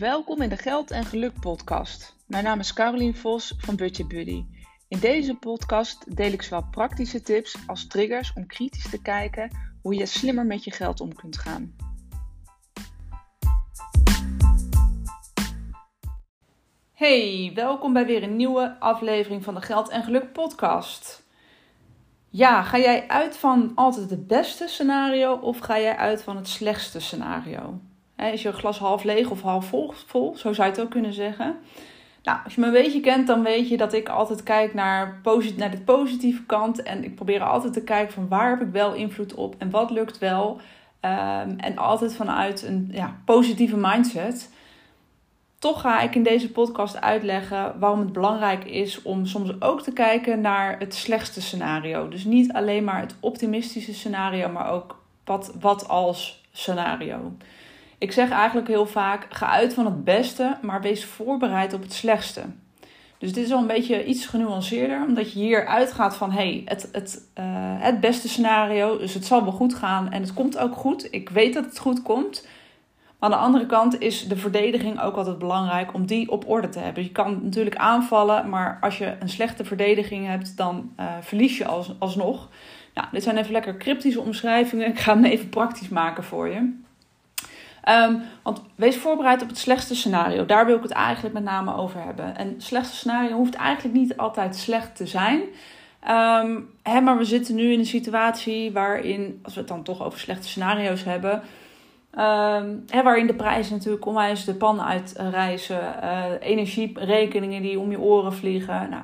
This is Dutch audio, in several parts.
Welkom in de Geld en Geluk podcast. Mijn naam is Carolien Vos van Budget Buddy. In deze podcast deel ik zowel praktische tips als triggers om kritisch te kijken hoe je slimmer met je geld om kunt gaan. Hey, welkom bij weer een nieuwe aflevering van de Geld en Geluk podcast. Ja, ga jij uit van altijd het beste scenario of ga jij uit van het slechtste scenario? Is je glas half leeg of half vol? Zo zou je het ook kunnen zeggen. Nou, als je me een beetje kent, dan weet je dat ik altijd kijk naar, naar de positieve kant. En ik probeer altijd te kijken van waar heb ik wel invloed op en wat lukt wel. Um, en altijd vanuit een ja, positieve mindset. Toch ga ik in deze podcast uitleggen waarom het belangrijk is om soms ook te kijken naar het slechtste scenario. Dus niet alleen maar het optimistische scenario, maar ook wat, wat als scenario. Ik zeg eigenlijk heel vaak: ga uit van het beste, maar wees voorbereid op het slechtste. Dus dit is al een beetje iets genuanceerder, omdat je hier uitgaat van hey, het, het, uh, het beste scenario, dus het zal wel goed gaan en het komt ook goed. Ik weet dat het goed komt. Maar aan de andere kant is de verdediging ook altijd belangrijk om die op orde te hebben. Je kan natuurlijk aanvallen, maar als je een slechte verdediging hebt, dan uh, verlies je als, alsnog. Nou, dit zijn even lekker cryptische omschrijvingen. Ik ga hem even praktisch maken voor je. Um, want wees voorbereid op het slechtste scenario. Daar wil ik het eigenlijk met name over hebben. En het slechtste scenario hoeft eigenlijk niet altijd slecht te zijn. Um, hè, maar we zitten nu in een situatie waarin, als we het dan toch over slechte scenario's hebben, um, hè, waarin de prijzen natuurlijk onwijs de pan uitreizen, uh, energierekeningen die om je oren vliegen. Nou,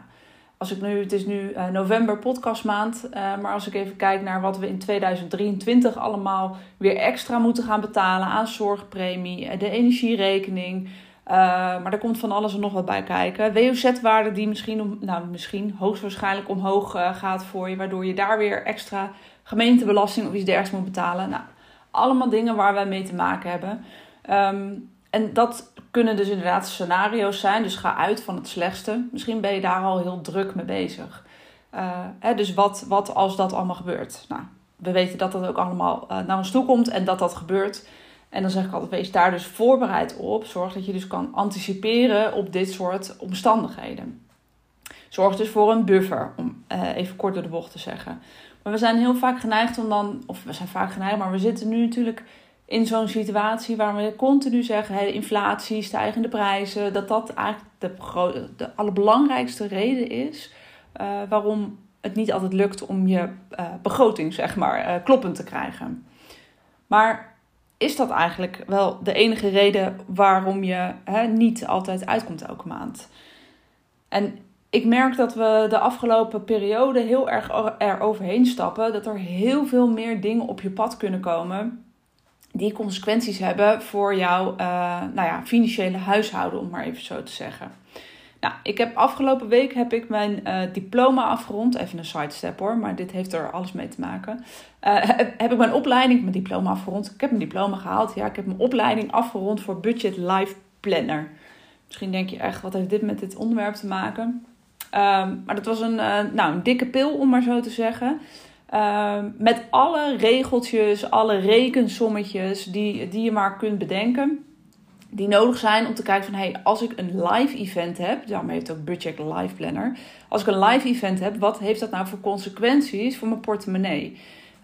als ik nu, het is nu uh, november podcastmaand, uh, maar als ik even kijk naar wat we in 2023 allemaal weer extra moeten gaan betalen aan zorgpremie, eh, de energierekening, maar er komt van alles en nog wat bij kijken. WOZ-waarde die misschien, om, nou misschien hoogstwaarschijnlijk omhoog gaat voor je, waardoor je daar weer extra gemeentebelasting of iets dergelijks moet betalen. Nou, allemaal dingen waar wij mee te maken hebben. Um, en dat kunnen dus inderdaad scenario's zijn. Dus ga uit van het slechtste. Misschien ben je daar al heel druk mee bezig. Uh, hè, dus wat, wat als dat allemaal gebeurt? Nou, we weten dat dat ook allemaal uh, naar ons toe komt en dat dat gebeurt. En dan zeg ik altijd, wees daar dus voorbereid op. Zorg dat je dus kan anticiperen op dit soort omstandigheden. Zorg dus voor een buffer, om uh, even kort door de bocht te zeggen. Maar we zijn heel vaak geneigd om dan, of we zijn vaak geneigd, maar we zitten nu natuurlijk in zo'n situatie waar we continu zeggen: hè, inflatie, stijgende prijzen, dat dat eigenlijk de, de allerbelangrijkste reden is uh, waarom het niet altijd lukt om je uh, begroting zeg maar uh, kloppend te krijgen. Maar is dat eigenlijk wel de enige reden waarom je hè, niet altijd uitkomt elke maand? En ik merk dat we de afgelopen periode heel erg er overheen stappen. Dat er heel veel meer dingen op je pad kunnen komen die consequenties hebben voor jouw uh, nou ja, financiële huishouden, om maar even zo te zeggen. Nou, ik heb afgelopen week heb ik mijn uh, diploma afgerond. Even een sidestep hoor, maar dit heeft er alles mee te maken. Uh, heb, ik mijn opleiding, mijn diploma afgerond. Ik heb mijn diploma gehaald. Ja, ik heb mijn opleiding afgerond voor Budget Life Planner. Misschien denk je echt, wat heeft dit met dit onderwerp te maken? Um, maar dat was een, nou, een dikke pil, om maar zo te zeggen. Ehm, met alle regeltjes, alle rekensommetjes die, die je maar kunt bedenken. Die nodig zijn om te kijken van hey, als ik een live event heb, daarom heeft ook Budget Live Planner. Als ik een live event heb, wat heeft dat nou voor consequenties voor mijn portemonnee?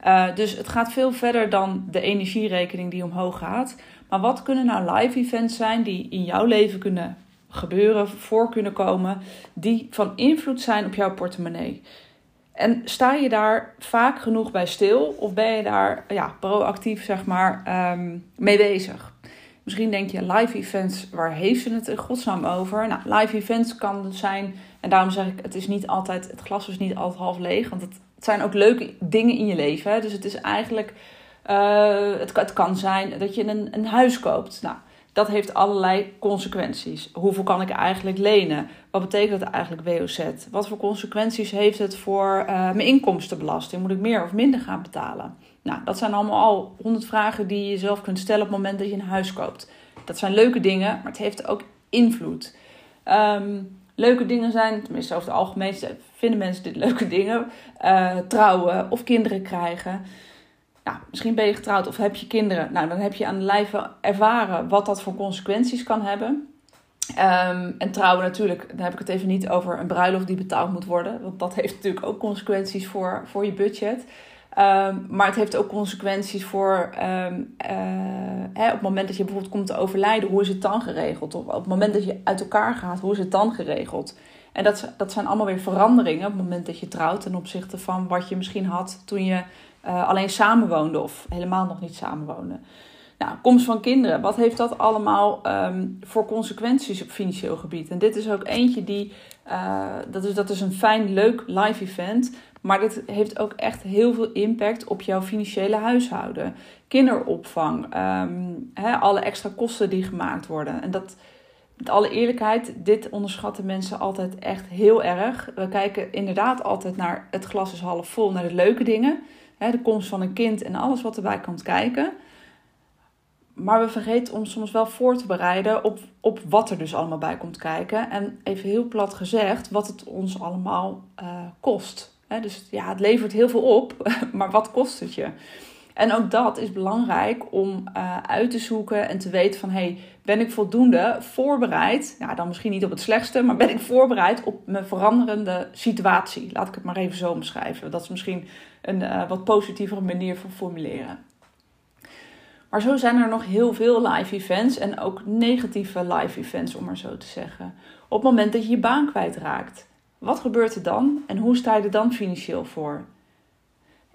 Uh, dus het gaat veel verder dan de energierekening die omhoog gaat. Maar wat kunnen nou live events zijn die in jouw leven kunnen gebeuren, voor kunnen komen, die van invloed zijn op jouw portemonnee? En sta je daar vaak genoeg bij stil of ben je daar ja, proactief zeg maar, um, mee bezig? Misschien denk je live events, waar heeft ze het in godsnaam over? Nou, live events kan zijn, en daarom zeg ik, het is niet altijd, het glas is niet altijd half leeg, want het, zijn ook leuke dingen in je leven. Dus het is eigenlijk, uh, het, het kan zijn dat je een, een huis koopt. Nou, dat heeft allerlei consequenties. Hoeveel kan ik eigenlijk lenen? Wat betekent dat eigenlijk WOZ? Wat voor consequenties heeft het voor uh, mijn inkomstenbelasting? Moet ik meer of minder gaan betalen? Nou, dat zijn allemaal al honderd vragen die je zelf kunt stellen op het moment dat je een huis koopt. Dat zijn leuke dingen, maar het heeft ook invloed. Um, leuke dingen zijn, tenminste over het algemeen vinden mensen dit leuke dingen. Uh, trouwen of kinderen krijgen. Ja, misschien ben je getrouwd of heb je kinderen. Nou, dan heb je aan de lijve ervaren wat dat voor consequenties kan hebben. Um, en trouwen natuurlijk, dan heb ik het even niet over een bruiloft die betaald moet worden. Want dat heeft natuurlijk ook consequenties voor, voor je budget. Um, maar het heeft ook consequenties voor um, uh, hè, op het moment dat je bijvoorbeeld komt te overlijden, hoe is het dan geregeld? Of op het moment dat je uit elkaar gaat, hoe is het dan geregeld? En dat, dat zijn allemaal weer veranderingen op het moment dat je trouwt ten opzichte van wat je misschien had toen je uh, alleen samenwoonde of helemaal nog niet samenwoonde. Nou, komst van kinderen, wat heeft dat allemaal um, voor consequenties op financieel gebied? En dit is ook eentje die, uh, dat, is, dat is een fijn, leuk live event. Maar dit heeft ook echt heel veel impact op jouw financiële huishouden. Kinderopvang, hè, alle extra kosten die gemaakt worden. En dat, met alle eerlijkheid, dit onderschatten mensen altijd echt heel erg. We kijken inderdaad altijd naar het glas is half vol, naar de leuke dingen. De komst van een kind en alles wat erbij komt kijken. Maar we vergeten om soms wel voor te bereiden op, op wat er dus allemaal bij komt kijken. En even heel plat gezegd, wat het ons allemaal uh, kost. dus ja, het levert heel veel op, maar wat kost het je? En ook dat is belangrijk om uh, uit te zoeken en te weten van... hey, ben ik voldoende voorbereid? Ja, dan misschien niet op het slechtste, maar ben ik voorbereid op mijn veranderende situatie? Laat ik het maar even zo omschrijven. Dat is misschien een uh, wat positievere manier van formuleren. Maar zo zijn er nog heel veel live events en ook negatieve live events, om maar zo te zeggen. Op het moment dat je je baan kwijtraakt, wat gebeurt er dan en hoe sta je er dan financieel voor?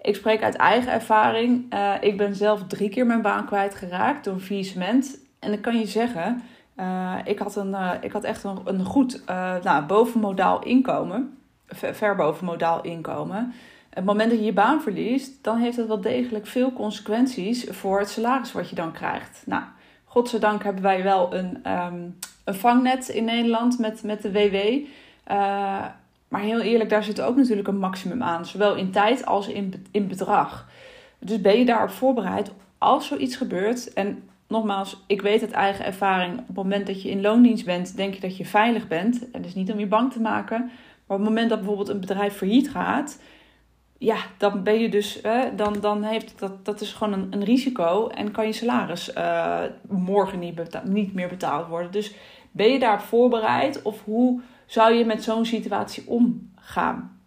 Ik spreek uit eigen ervaring. Uh, ik ben zelf drie keer mijn baan kwijtgeraakt door faillissement. En ik kan je zeggen, uh, ik, had een, uh, ik had echt een, een goed nou, bovenmodaal inkomen. Ver, ver boven modaal inkomen het moment dat je je baan verliest, dan heeft het wel degelijk veel consequenties voor het salaris wat je dan krijgt. Nou, godzijdank hebben wij wel een, um, een vangnet in Nederland met, met de WW. Maar heel eerlijk, daar zit ook natuurlijk een maximum aan, zowel in tijd als in, in bedrag. Dus ben je daarop voorbereid als zoiets gebeurt? En nogmaals, ik weet uit eigen ervaring, op het moment dat je in loondienst bent, denk je dat je veilig bent. En dat is niet om je bang te maken. Maar op het moment dat bijvoorbeeld een bedrijf failliet gaat, ja, dan ben je dus, dan, dan heeft dat, dat is gewoon een, een risico en kan je salaris uh, morgen niet, niet meer betaald worden. Dus ben je daarop voorbereid of hoe zou je met zo'n situatie omgaan?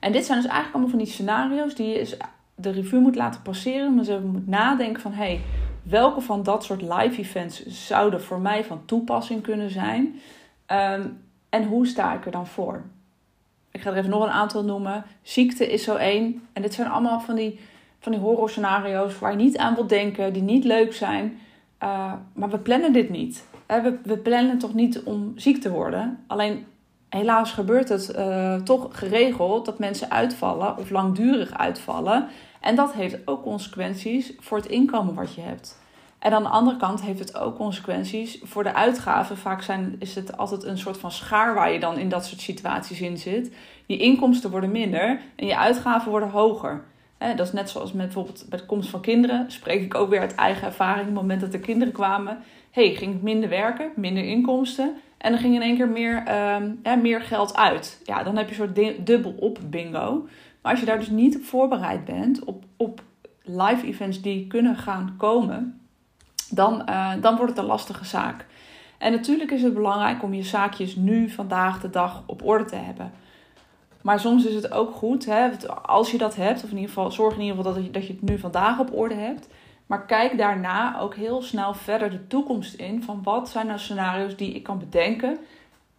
En dit zijn dus eigenlijk allemaal van die scenario's die je de revue moet laten passeren, maar ze moet nadenken van hey, welke van dat soort live events zouden voor mij van toepassing kunnen zijn um, en hoe sta ik er dan voor? Ik ga er even nog een aantal noemen. Ziekte is zo één. En dit zijn allemaal van die, van die horror scenario's waar je niet aan wilt denken, die niet leuk zijn. Uh, maar we plannen dit niet. We, we plannen toch niet om ziek te worden. Alleen helaas gebeurt het uh, toch geregeld dat mensen uitvallen of langdurig uitvallen. En dat heeft ook consequenties voor het inkomen wat je hebt. En aan de andere kant heeft het ook consequenties voor de uitgaven. Vaak zijn, is het altijd een soort van schaar waar je dan in dat soort situaties in zit. Je inkomsten worden minder en je uitgaven worden hoger. dat is net zoals met bijvoorbeeld bij de komst van kinderen. Spreek ik ook weer uit eigen ervaring. Op het moment dat de kinderen kwamen, hey, ging ik minder werken, minder inkomsten. En dan ging in één keer meer, um, meer geld uit. Ja, dan heb je een soort dubbel op bingo. Maar als je daar dus niet op voorbereid bent, op, op live events die kunnen gaan komen, dan, uh, dan wordt het een lastige zaak. En natuurlijk is het belangrijk om je zaakjes nu, vandaag de dag op orde te hebben. Maar soms is het ook goed, hè, als je dat hebt, of in ieder geval zorg in ieder geval dat je, dat je het nu vandaag op orde hebt. Maar kijk daarna ook heel snel verder de toekomst in. Van wat zijn nou scenario's die ik kan bedenken?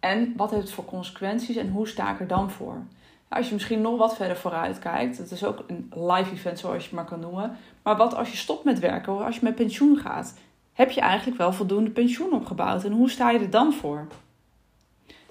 En wat heeft het voor consequenties en hoe sta ik er dan voor? Als je misschien nog wat verder vooruit kijkt, dat is ook een live event zoals je het maar kan noemen. Maar wat als je stopt met werken, als je met pensioen gaat, heb je eigenlijk wel voldoende pensioen opgebouwd? En hoe sta je er dan voor?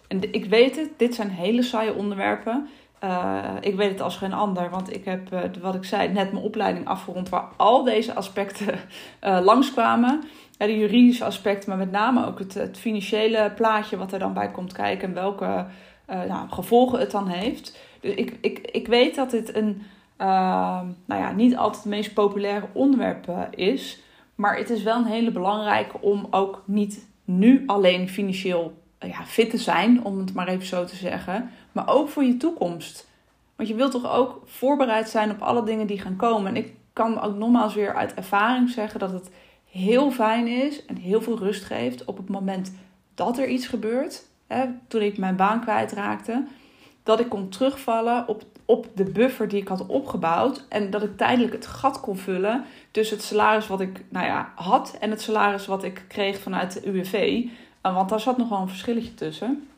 En ik weet het, dit zijn hele saaie onderwerpen. Uh, ik weet het als geen ander, want ik heb, uh, wat ik zei, net mijn opleiding afgerond waar al deze aspecten uh, langskwamen. de juridische aspecten, maar met name ook het, het, financiële plaatje wat er dan bij komt kijken en welke nou, gevolgen het dan heeft. Dus ik, ik, ik weet dat dit een, nou ja, niet altijd het meest populaire onderwerp is. Maar het is wel een hele belangrijke om ook niet nu alleen financieel ja, fit te zijn, om het maar even zo te zeggen. Maar ook voor je toekomst. Want je wilt toch ook voorbereid zijn op alle dingen die gaan komen. En ik kan ook nogmaals weer uit ervaring zeggen dat het heel fijn is en heel veel rust geeft op het moment dat er iets gebeurt. Hè, toen ik mijn baan kwijtraakte, dat ik kon terugvallen op, op de buffer die ik had opgebouwd. En dat ik tijdelijk het gat kon vullen tussen het salaris wat ik nou ja, had en het salaris wat ik kreeg vanuit de UWV. Uh, want daar zat nog wel een verschilletje tussen.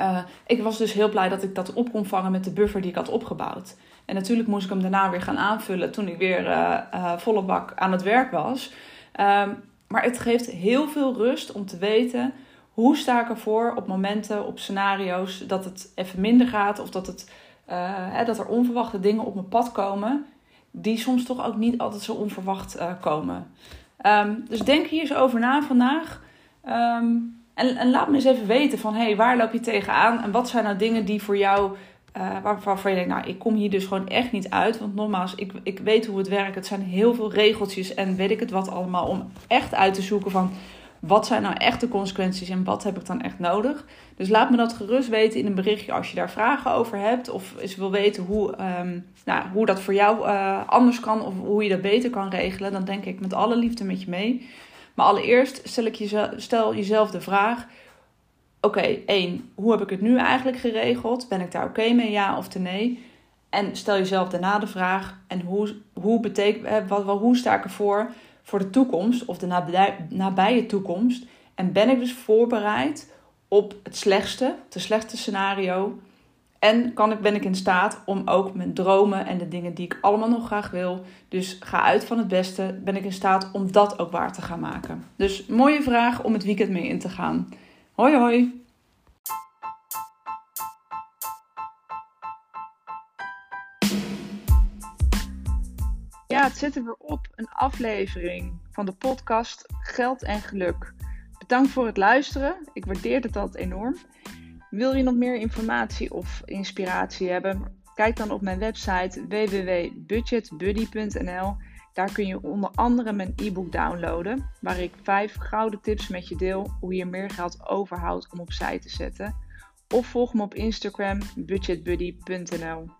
Uh, ik was dus heel blij dat ik dat op kon vangen met de buffer die ik had opgebouwd. En natuurlijk moest ik hem daarna weer gaan aanvullen toen ik weer uh, volle bak aan het werk was. Um, maar het geeft heel veel rust om te weten hoe sta ik ervoor op momenten, op scenario's dat het even minder gaat of dat, het, hè, dat er onverwachte dingen op mijn pad komen, die soms toch ook niet altijd zo onverwacht komen. Um, dus denk hier eens over na vandaag. Um, en, laat me eens even weten van hey, waar loop je tegenaan en wat zijn nou dingen die voor jou uh, waarvan je denkt, nou, ik kom hier dus gewoon echt niet uit. Want nogmaals, ik, ik weet hoe het werkt. Het zijn heel veel regeltjes en weet ik het wat allemaal. Om echt uit te zoeken van, wat zijn nou echt de consequenties en wat heb ik dan echt nodig? Dus laat me dat gerust weten in een berichtje als je daar vragen over hebt. Of eens wil weten hoe, um, nou, hoe dat voor jou uh, anders kan of hoe je dat beter kan regelen. Dan denk ik met alle liefde met je mee. Maar allereerst stel, ik je, stel jezelf de vraag oké, één, hoe heb ik het nu eigenlijk geregeld? Ben ik daar oké mee, ja of nee? En stel jezelf daarna de vraag, en hoe, hoe, betekent, wat, hoe sta ik ervoor voor de toekomst of de nabij, nabije toekomst? En ben ik dus voorbereid op het slechtste, het slechtste scenario? En kan ik, ben ik in staat om ook mijn dromen en de dingen die ik allemaal nog graag wil, dus ga uit van het beste, ben ik in staat om dat ook waar te gaan maken? Dus mooie vraag om het weekend mee in te gaan. Hoi hoi! Ja, het zit er op. Een aflevering van de podcast Geld en Geluk. Bedankt voor het luisteren. Ik waardeer het altijd enorm. Wil je nog meer informatie of inspiratie hebben? Kijk dan op mijn website www.budgetbuddy.nl. Daar kun je onder andere mijn e-book downloaden, waar ik vijf gouden tips met je deel hoe je meer geld overhoudt om opzij te zetten. Of volg me op Instagram budgetbuddy.nl.